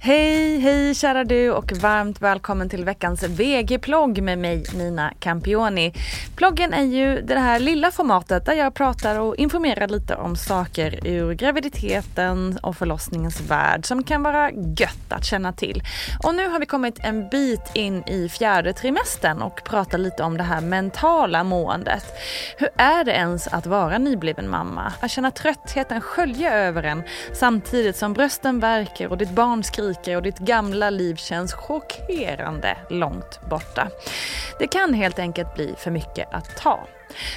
Hej, hej kära du och varmt välkommen till veckans VG-plogg med mig Nina Campioni. Ploggen är ju det här lilla formatet där jag pratar och informerar lite om saker ur graviditeten och förlossningens värld som kan vara gött att känna till. Och nu har vi kommit en bit in i fjärde trimestern och pratar lite om det här mentala måendet. Hur är det ens att vara nybliven mamma? Att känna tröttheten skölja över en samtidigt som brösten värker och ditt barn skriker rika och ditt gamla liv känns chockerande långt borta. Det kan helt enkelt bli för mycket att ta.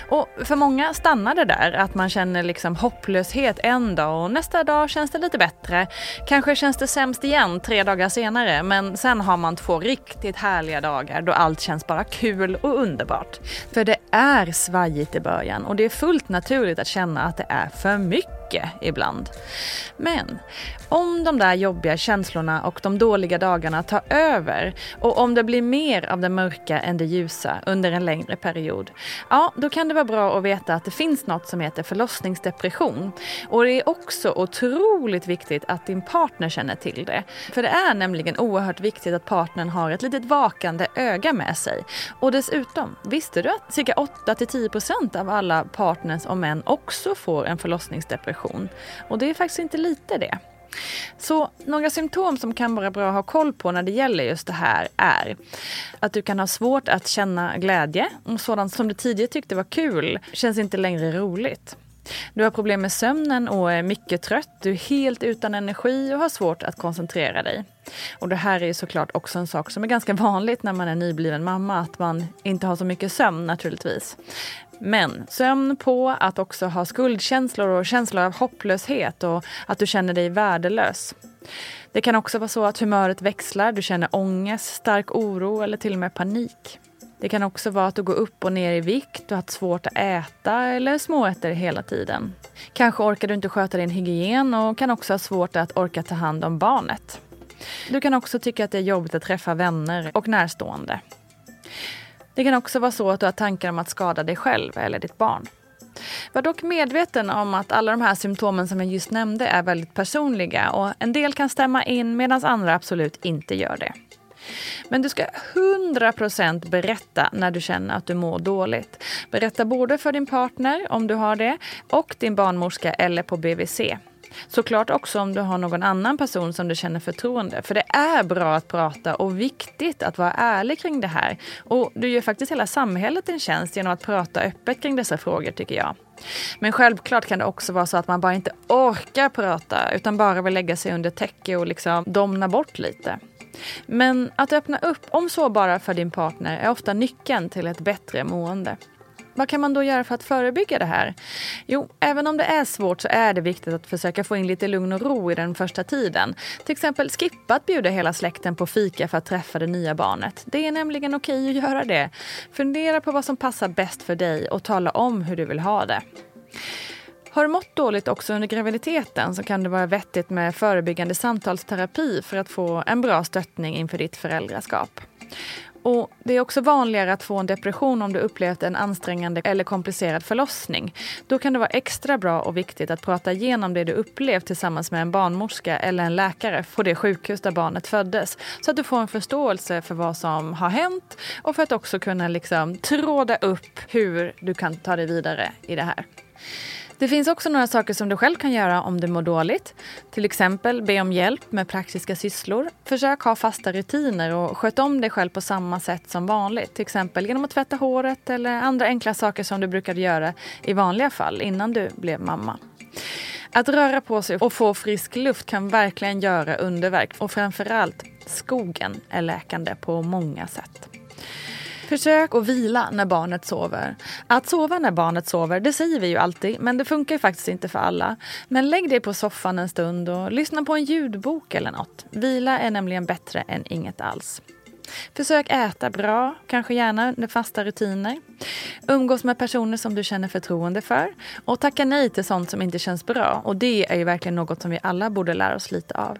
Och för många stannar det där, att man känner liksom hopplöshet en dag och nästa dag känns det lite bättre. Kanske känns det sämst igen tre dagar senare men sen har man två riktigt härliga dagar då allt känns bara kul och underbart. För det är svajigt i början och det är fullt naturligt att känna att det är för mycket mycket, ibland. Men om de där jobbiga känslorna och de dåliga dagarna tar över och om det blir mer av det mörka än det ljusa under en längre period, ja då kan det vara bra att veta att det finns något som heter förlossningsdepression. Och det är också otroligt viktigt att din partner känner till det. För det är nämligen oerhört viktigt att partnern har ett litet vakande öga med sig. Och dessutom, visste du att cirka 8-10% av alla partners och män också får en förlossningsdepression? Och det är faktiskt inte lite det. Så några symptom som kan vara bra att ha koll på när det gäller just det här är att du kan ha svårt att känna glädje och sådant som du tidigare tyckte var kul känns inte längre roligt. Du har problem med sömnen och är mycket trött. Du är helt utan energi och har svårt att koncentrera dig. Och det här är såklart också en sak som är ganska vanligt när man är nybliven mamma, att man inte har så mycket sömn naturligtvis. Men sömn på att också ha skuldkänslor och känslor av hopplöshet och att du känner dig värdelös. Det kan också vara så att humöret växlar, du känner ångest, stark oro eller till och med panik. Det kan också vara att du går upp och ner i vikt, och har svårt att äta eller småäter hela tiden. Kanske orkar du inte sköta din hygien och kan också ha svårt att orka ta hand om barnet. Du kan också tycka att det är jobbigt att träffa vänner och närstående. Det kan också vara så att du har tankar om att skada dig själv eller ditt barn. Var dock medveten om att alla de här symptomen som jag just nämnde är väldigt personliga och en del kan stämma in medan andra absolut inte gör det. Men du ska 100% berätta när du känner att du mår dåligt. Berätta både för din partner, om du har det, och din barnmorska eller på BVC. Såklart också om du har någon annan person som du känner förtroende. För det är bra att prata och viktigt att vara ärlig kring det här. Och du gör faktiskt hela samhället en tjänst genom att prata öppet kring dessa frågor tycker jag. Men självklart kan det också vara så att man bara inte orkar prata utan bara vill lägga sig under täcke och liksom domna bort lite. Men att öppna upp, om så bara för din partner, är ofta nyckeln till ett bättre mående. Vad kan man då göra för att förebygga det här? Jo, även om det är svårt så är det viktigt att försöka få in lite lugn och ro i den första tiden. Till exempel skippa att bjuda hela släkten på fika för att träffa det nya barnet. Det är nämligen okej att göra det. Fundera på vad som passar bäst för dig och tala om hur du vill ha det. Har du mått dåligt också under graviditeten så kan det vara vettigt med förebyggande samtalsterapi för att få en bra stöttning inför ditt föräldraskap. Och Det är också vanligare att få en depression om du upplevt en ansträngande eller komplicerad förlossning. Då kan det vara extra bra och viktigt att prata igenom det du upplevt tillsammans med en barnmorska eller en läkare på det sjukhus där barnet föddes. Så att du får en förståelse för vad som har hänt och för att också kunna liksom tråda upp hur du kan ta dig vidare i det här. Det finns också några saker som du själv kan göra om du mår dåligt. Till exempel be om hjälp med praktiska sysslor. Försök ha fasta rutiner och sköt om dig själv på samma sätt som vanligt. Till exempel genom att tvätta håret eller andra enkla saker som du brukade göra i vanliga fall innan du blev mamma. Att röra på sig och få frisk luft kan verkligen göra underverk och framförallt skogen är läkande på många sätt. Försök att vila när barnet sover. Att sova när barnet sover, det säger vi ju alltid, men det funkar ju faktiskt inte för alla. Men lägg dig på soffan en stund och lyssna på en ljudbok eller något. Vila är nämligen bättre än inget alls. Försök äta bra, kanske gärna under fasta rutiner. Umgås med personer som du känner förtroende för. Och tacka nej till sånt som inte känns bra. Och det är ju verkligen något som vi alla borde lära oss lite av.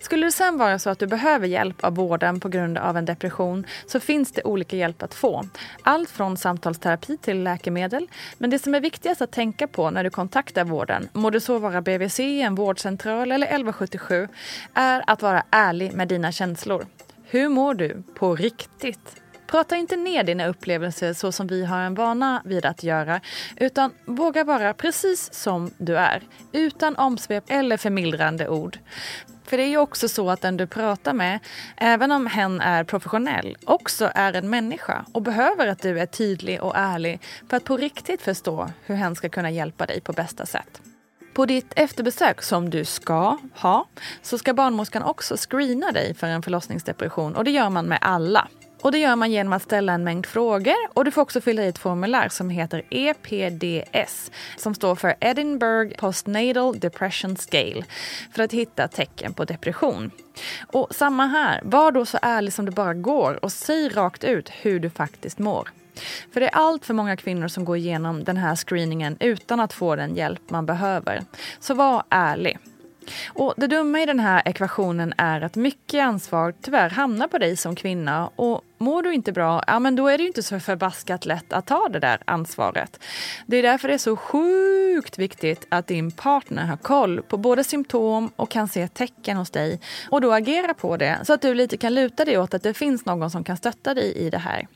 Skulle det sen vara så att du behöver hjälp av vården på grund av en depression så finns det olika hjälp att få. Allt från samtalsterapi till läkemedel. Men det som är viktigast att tänka på när du kontaktar vården, må det så vara BVC, en vårdcentral eller 1177, är att vara ärlig med dina känslor. Hur mår du på riktigt? Prata inte ner dina upplevelser så som vi har en vana vid att göra, utan våga vara precis som du är, utan omsvep eller förmildrande ord. För det är ju också så att den du pratar med, även om hen är professionell, också är en människa och behöver att du är tydlig och ärlig för att på riktigt förstå hur hen ska kunna hjälpa dig på bästa sätt. På ditt efterbesök, som du ska ha, så ska barnmorskan också screena dig för en förlossningsdepression och det gör man med alla. Och det gör man genom att ställa en mängd frågor och du får också fylla i ett formulär som heter EPDS som står för Edinburgh Postnatal Depression Scale för att hitta tecken på depression. Och samma här, var då så ärlig som det bara går och säg rakt ut hur du faktiskt mår. För det är allt för många kvinnor som går igenom den här screeningen utan att få den hjälp man behöver. Så var ärlig. Och det dumma i den här ekvationen är att mycket ansvar tyvärr hamnar på dig som kvinna och mår du inte bra, ja men då är det ju inte så förbaskat lätt att ta det där ansvaret. Det är därför det är så sjukt viktigt att din partner har koll på både symptom och kan se tecken hos dig och då agera på det så att du lite kan luta dig åt att det finns någon som kan stötta dig i det här.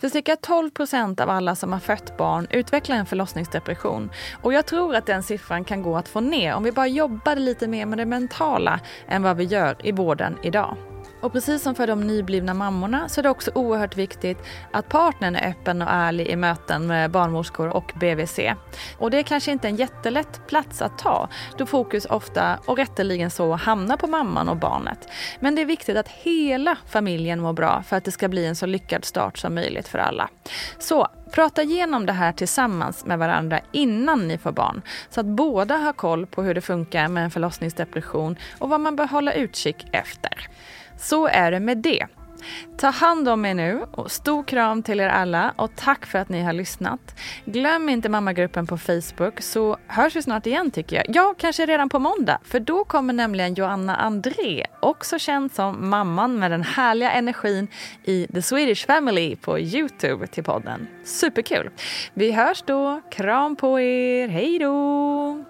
För cirka 12 procent av alla som har fött barn utvecklar en förlossningsdepression. Och jag tror att den siffran kan gå att få ner om vi bara jobbade lite mer med det mentala än vad vi gör i vården idag. Och precis som för de nyblivna mammorna så är det också oerhört viktigt att partnern är öppen och ärlig i möten med barnmorskor och BVC. Och det är kanske inte en jättelätt plats att ta då fokus ofta, och rätteligen så, hamnar på mamman och barnet. Men det är viktigt att hela familjen mår bra för att det ska bli en så lyckad start som möjligt för alla. Så Prata igenom det här tillsammans med varandra innan ni får barn så att båda har koll på hur det funkar med en förlossningsdepression och vad man bör hålla utkik efter. Så är det med det. Ta hand om er nu och stor kram till er alla och tack för att ni har lyssnat. Glöm inte mammagruppen på Facebook så hörs vi snart igen tycker jag. Ja, kanske redan på måndag för då kommer nämligen Joanna André, också känd som mamman med den härliga energin i The Swedish Family på Youtube till podden. Superkul! Vi hörs då. Kram på er. Hej då!